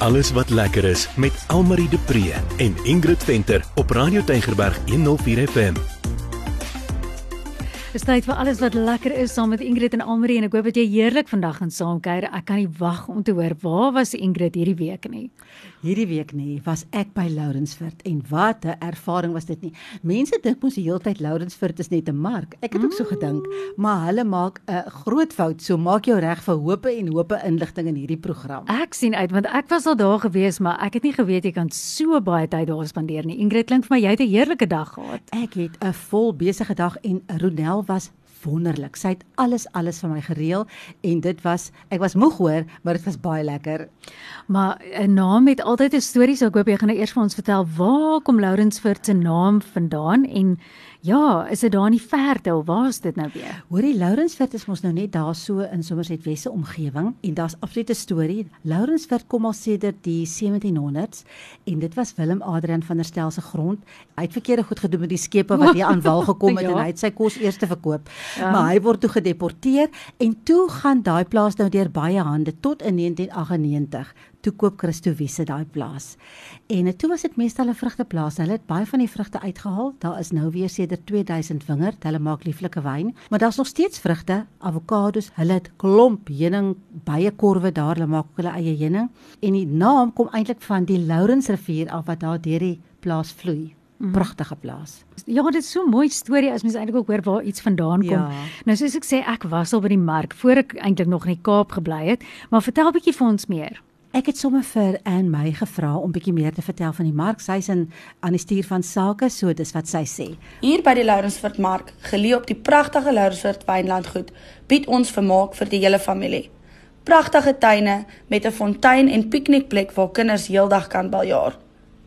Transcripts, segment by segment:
Alles wat lekker is met Almarie de Pre en Ingrid Venter op Radio Tygerberg 104 FM. Dis tyd vir alles wat lekker is saam met Ingrid en Almarie en ek hoop dat jy heerlik vandag gaan saamkuier. Ek kan nie wag om te hoor waar was Ingrid hierdie week nie. Hierdie week nie, was ek by Lourensfort en wat 'n ervaring was dit nie. Mense dink mos die hele tyd Lourensfort is net 'n mark. Ek het ook so gedink, maar hulle maak 'n groot fout. So maak jou reg vir hope en hope inligting in hierdie program. Ek sien uit want ek was al daar gewees, maar ek het nie geweet jy kan so baie tyd daar spandeer nie. Ingrid klink vir my jy het 'n heerlike dag gehad. Ek het 'n vol besige dag en Ronel was wonderlik. Sy het alles alles vir my gereël en dit was ek was moeg hoor, maar dit was baie lekker. Maar 'n naam het altyd 'n storie, so ek hoop jy gaan nou eers vir ons vertel waar kom Lourensfort se naam vandaan en Ja, is dit daar in die verte of waar is dit nou weer? Hoorie Lourensfort is mos nou net daar so in Somerset Wesse omgewing en daar's absolute storie. Lourensfort kom al sedert die 1700s en dit was Willem Adrian van der Stel se grond. Hy het verkeerde goed gedoen met die skepe wat hier aan wal gekom het ja. en hy het sy kos eers te verkoop. Ja. Maar hy word toe gedeporteer en toe gaan daai plaas nou deur baie hande tot in 1998 toe koop Christo Wiese daai plaas. En toe was dit meestal 'n vrugteplaas. Hulle het baie van die vrugte uitgehaal. Daar is nou weer sedert 2000 wingerd. Hulle maak lieflike wyn, maar daar's nog steeds vrugte, avokados. Hulle het klomp heuning, baie korwe daar. Hulle maak hulle eie heuning. En die naam kom eintlik van die Lourensrivier af wat daar deur die plaas vloei. Mhm. Pragtige plaas. Ja, dit is so 'n mooi storie as mens eintlik ook hoor waar iets vandaan kom. Ja. Nou soos ek sê, ek was al by die mark voor ek eintlik nog in die Kaap gebly het, maar vertel 'n bietjie vir ons meer. Ek het sommer vir Anne my gevra om bietjie meer te vertel van die mark. Sy's in aan die stuur van sake, so dis wat sy sê. Hier by die Lourensfort mark, geleë op die pragtige Lourensfort wynlandgoed, bied ons vermaak vir die hele familie. Pragtige tuine met 'n fontein en piknikplek waar kinders heeldag kan baljaar.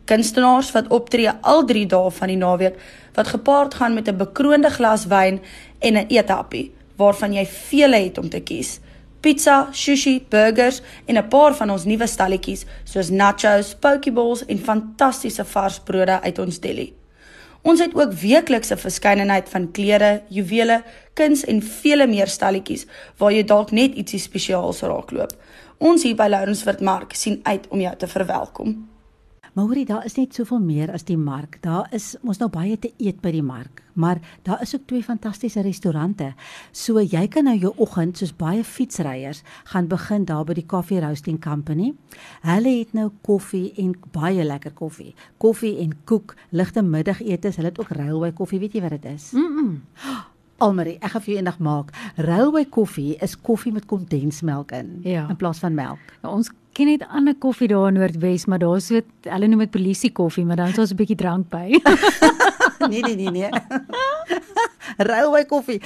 Kunstenaars wat optree al 3 dae van die naweek wat gepaard gaan met 'n bekroonde glas wyn en 'n eethappie waarvan jy vele het om te kies pizza, sushi, burgers en 'n paar van ons nuwe stalletjies soos nachos, pokeballs en fantastiese vars brode uit ons deli. Ons het ook weekliks 'n verskeidenheid van klere, juwele, kuns en vele meer stalletjies waar jy dalk net ietsie spesiaals raakloop. Ons hier by Lourensfort Mark sien uit om jou te verwelkom. Maar hoorie, daar is net soveel meer as die mark. Daar is ons nou baie te eet by die mark, maar daar is ook twee fantastiese restaurante. So jy kan nou jou oggend soos baie fietsryers gaan begin daar by die Coffee Roasting Company. Hulle het nou koffie en baie lekker koffie. Koffie en koek, ligte middagete. Hulle het ook railway koffie, weet jy wat dit is? Mm. -mm. Almarie, ek gaan vir jou eendag maak. Railway koffie is koffie met kondensmelk in ja. in plaas van melk. Ja, ons ken net ander koffie daar in Noordwes, maar daar so hulle noem dit polisie koffie, maar dan is ons 'n bietjie drank by. nee nee nee nee. Railway koffie.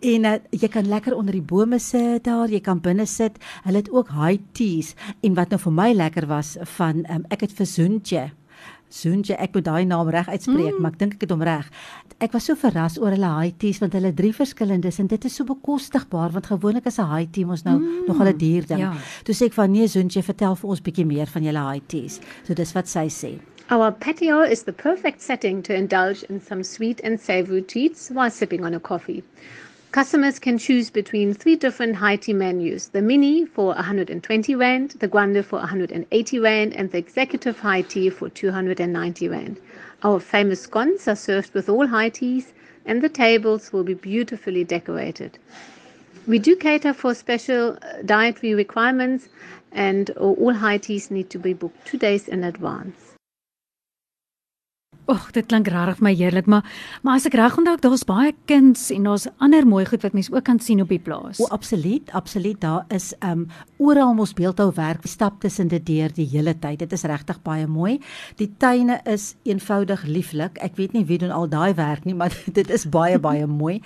En uh, jy kan lekker onder die bome sit daar, jy kan binne sit. Hulle het ook high teas en wat nou vir my lekker was van um, ek het vir Zoentjie Soonje, ek moet daai naam reg uitspreek, mm. maar ek dink ek het hom reg. Ek was so verras oor hulle high teas want hulle drie verskillendes en dit is so bekostigbaar want gewoonlik is 'n high tea ons nou mm. nog 'n duur ding. Ja. Toe sê ek van nee Soonje, vertel vir ons bietjie meer van julle high teas. So dis wat sy sê. Our patio is the perfect setting to indulge in some sweet and savory treats while sipping on a coffee. Customers can choose between three different high tea menus the mini for 120 Rand, the grande for 180 Rand, and the executive high tea for 290 Rand. Our famous scones are served with all high teas, and the tables will be beautifully decorated. We do cater for special uh, dietary requirements, and all high teas need to be booked two days in advance. Och, dit klink regtig my heerlik, maar maar as ek reg onthou, daar's baie kuns en daar's ander mooi goed wat mense ook kan sien op die plaas. O, absoluut, absoluut. Daar is um oral mos beeldhou werk. Stap tussen dit deur die hele tyd. Dit is regtig baie mooi. Die tuine is eenvoudig lieflik. Ek weet nie wie doen al daai werk nie, maar dit is baie baie mooi.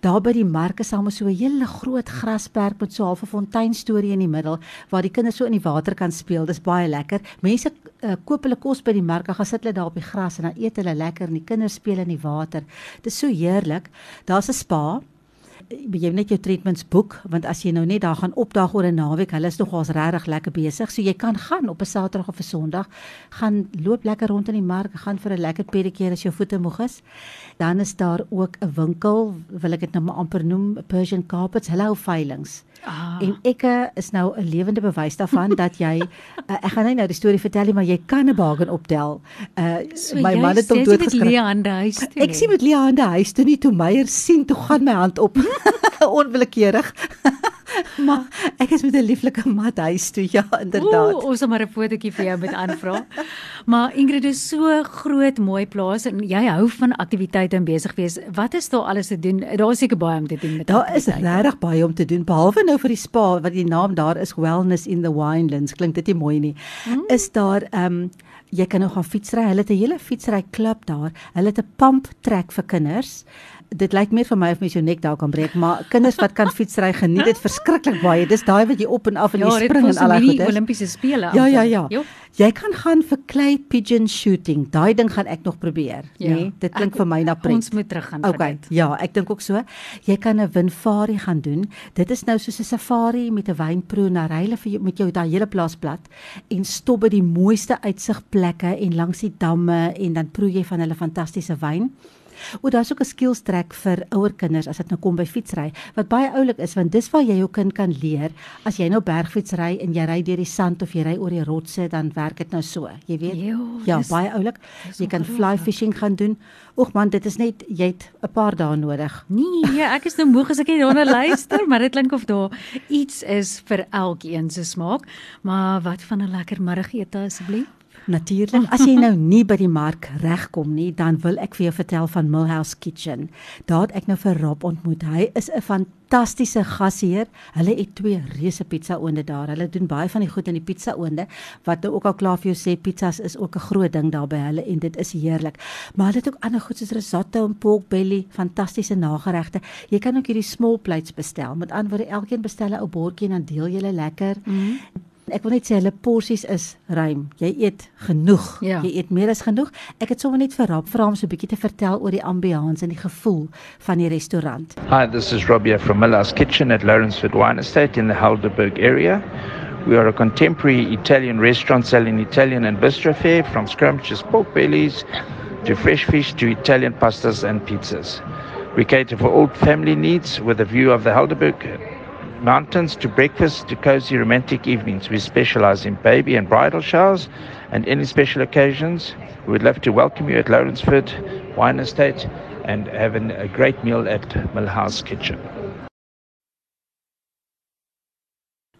Daar by die mark is almal so 'n hele groot grasperk met so 'n halfe fontein storie in die middel waar die kinders so in die water kan speel. Dis baie lekker. Mense uh, koop hulle kos by die mark, gaan sit hulle daar op die gras en dan eet hulle lekker en die kinders speel in die water. Dit is so heerlik. Daar's 'n spa jy net jou treatments boek want as jy nou net daar gaan opdaag oor 'n naweek, hulle is nogals regtig lekker besig. So jy kan gaan op 'n Saterdag of 'n Sondag, gaan loop lekker rond in die mark, gaan vir 'n lekker pedikeer as jou voete moeg is. Dan is daar ook 'n winkel, wil ek dit nou maar amper noem, Persian Carpets, hulle hou veilinge. Ah. En ek is nou 'n lewende bewys daarvan dat jy uh, ek gaan net nou die storie vertel nie, maar jy kan 'n bargain optel. Uh so my man het hom doodgeskryf. Ek sien met Lia aan die huis toe nie toe Meyer sien toe gaan my hand op onwillekeurig. Maar ek is met 'n lieflike mat huis toe ja inderdaad. Ooh, ons het maar 'n fotootjie vir jou met aanvra. maar Ingrid is so groot mooi plaas en jy hou van aktiwiteite en besig wees. Wat is daar alles te doen? Daar is seker baie om te doen met Daar is regtig baie om te doen behalwe nou vir die spa wat die naam daar is Wellness in the Winelands. Klink dit nie mooi nie? Mm. Is daar ehm um, jy kan nou gaan fietsry. Hulle het 'n hele fietsry klub daar. Hulle het 'n pump trek vir kinders dit lyk meer vir my of mens jou nek daar kan breek, maar kinders wat kan fietsry geniet dit verskriklik baie. Dis daai wat jy op en af en jy ja, spring en al daai goeie. Ja, Olimpiese spele. Ja, ja, ja. Jo. Jy kan gaan vir clay pigeon shooting. Daai ding gaan ek nog probeer, ja. nê? Nee, dit klink ek, vir my na pret. Ons moet terug gaan okay. vir dit. Ja, ek dink ook so. Jy kan 'n windfari gaan doen. Dit is nou soos 'n safari met 'n wynproe na ryle vir jou met jou daai hele plaas plat en stop by die mooiste uitsigplekke en langs die damme en dan proe jy van hulle fantastiese wyn. O, daar's ook 'n skills trek vir ouer kinders as dit nou kom by fietsry, wat baie oulik is want dis waar jy jou kind kan leer. As jy nou bergfietsry en jy ry deur die sand of jy ry oor die rotse, dan werk dit nou so. Jy weet. Jo, ja, dis, baie oulik. Jy kan fly fishing gaan doen. Oek man, dit is net jy het 'n paar dae nodig. Nee, ek is nou moeg as ek hier daarna luister, maar dit klink of daar iets is vir elkeen se smaak. Maar wat van 'n lekker middagete asseblief? Natuurlik, as jy nou nie by die mark regkom nie, dan wil ek vir jou vertel van Millhouse Kitchen. Daar het ek nou vir Rob ontmoet. Hy is 'n fantastiese gasheer. Hulle het twee reuse pizza oonde daar. Hulle doen baie van die goed in die pizza oonde wat nou ook al klaar vir jou sê pizzas is ook 'n groot ding daar by hulle en dit is heerlik. Maar hulle het ook ander goed soos risotto en pork belly, fantastiese nageregte. Jy kan ook hierdie small plates bestel. Met ander woorde, elkeen bestel 'n ou bordjie en dan deel jy lekker. Mm -hmm. Ek wil net sê hulle porsies is ruim. Jy eet genoeg. Ja. Jy eet meer as genoeg. Ek het sommer net vir Rob vra om so 'n bietjie te vertel oor die ambiance en die gevoel van die restaurant. Hi, this is Robbie from Miller's Kitchen at Lawrenceford Wine Estate in the Helderberg area. We are a contemporary Italian restaurant selling Italian and bistro fare from scrumptious pork bellies to fresh fish to Italian pastas and pizzas. We cater for all family needs with a view of the Helderberg mountains to breakfast to cozy romantic evenings. We specialize in baby and bridal showers and any special occasions. We would love to welcome you at Lawrenceford Wine Estate and have an, a great meal at Millhouse Kitchen.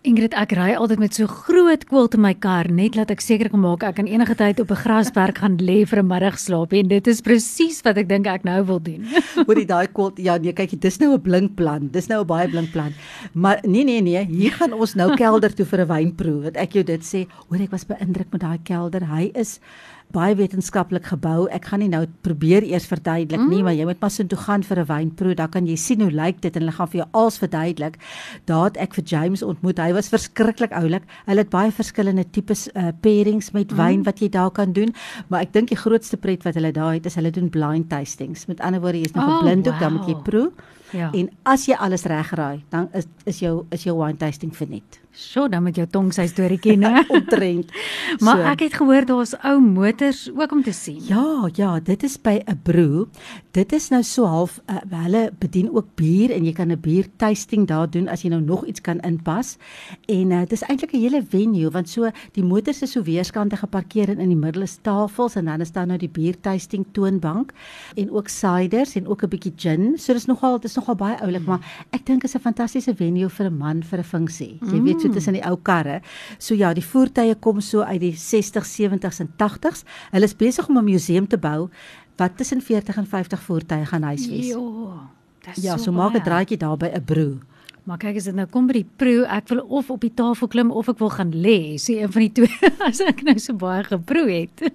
Ingrid, ek ry altyd met so groot koel te my kar net laat ek seker kan maak ek kan enige tyd op 'n grasberg gaan lê vir 'n middagslaap en dit is presies wat ek dink ek nou wil doen. Hoorie daai koel ja nee kyk dis nou 'n blink plan. Dis nou 'n baie blink plan. Maar nee nee nee, hier gaan ons nou kelder toe vir 'n wynproe. Wat ek jou dit sê, hoor ek was beïndruk met daai kelder. Hy is baie wetenskaplik gebou. Ek gaan nie nou probeer eers verduidelik mm. nie, maar jy moet maar so toe gaan vir 'n wynproe, dan kan jy sien hoe lyk dit en hulle gaan vir jou alles verduidelik. Daar het ek vir James ontmoet. Hy was verskriklik oulik. Hulle het baie verskillende tipes uh, pairings met mm. wyn wat jy daar kan doen, maar ek dink die grootste pret wat hulle daar het is hulle doen blind tastings. Met ander woorde, jy's nog oh, blind ook, wow. dan moet jy proe. Ja. En as jy alles reg raai, dan is is jou is jou wine tasting verniet. Sjoe, dan met jou tong sy storie ken, hè? Omtrent. maar so. ek het gehoor daar's ou motors ook om te sien. Ja, ja, dit is by 'n broer. Dit is nou so half uh, hulle bedien ook bier en jy kan 'n bier tasting daar doen as jy nou nog iets kan inpas. En uh, dit is eintlik 'n hele venue want so die motors is so weerskante geparkeer en in die middel is tafels en dan is daar nou die bier tasting toonbank en ook ciders en ook 'n bietjie gin. So dis nogal dis nogal baie oulik, mm. maar ek dink is 'n fantastiese venue vir 'n man vir 'n funksie. Jy mm. weet so tussen die ou karre. So ja, die voertuie kom so uit die 60s, 70s en 80s. Hulle is besig om 'n museum te bou wat tussen 40 en 50 voertuie gaan huisves. Ja. Dis ja, so, so maak 'n draaitjie daar by 'n broer. Maar kyk as dit nou kom by die proe, ek wil of op die tafel klim of ek wil gaan lê, sê een van die twee as ek nou so baie geproe het.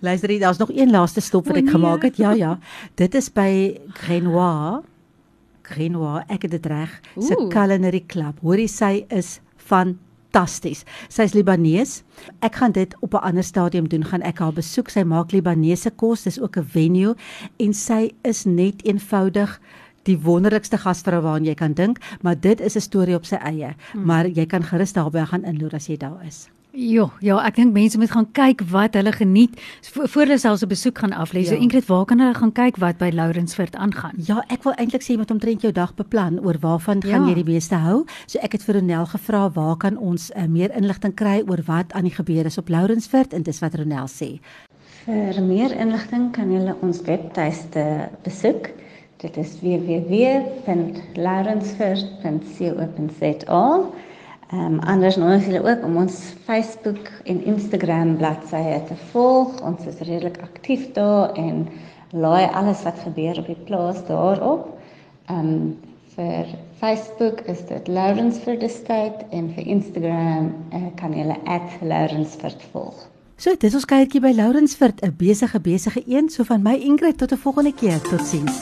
Luister, daar's nog een laaste stop wat ek nee. gemaak het. Ja, ja. Dit is by Grenoir. Grenoir, ek het dit reg. Se culinary club. Hoorie sy is fantasties. Sy's Libanees. Ek gaan dit op 'n ander stadium doen. Gaan ek haar besoek. Sy maak Libanese kos. Dis ook 'n venue en sy is net eenvoudig die wonderlikste gasvrou waaraan jy kan dink, maar dit is 'n storie op sy eie. Hmm. Maar jy kan gerus daarby gaan inloer as jy daar is. Ja, ja, ek dink mense moet gaan kyk wat hulle geniet voor hulle selfs 'n besoek gaan aflê. Ja. So Ingrid, waar kan hulle gaan kyk wat by Lourensfort aangaan? Ja, ek wil eintlik sê met omtrent jou dag beplan oor waarvan ja. gaan jy die meeste hou. So ek het vir Ronel gevra waar kan ons uh, meer inligting kry oor wat aan die gebeur is op Lourensfort en dis wat Ronel sê. Vir meer inligting kan jy ons webtuiste besoek. Dit is www.lourensfort.co.za. Ehm um, anders nodig julle ook om ons Facebook en Instagram bladsye te volg. Ons is redelik aktief daar en laai alles wat gebeur op die plaas daarop. Ehm um, vir Facebook is dit Lawrence for the State en vir Instagram uh, kan julle @lawrenceford volg. So, dit is ons kuiertjie by Lawrenceford, 'n besige besige een. So van my Ingrid tot 'n volgende keer. Totsiens.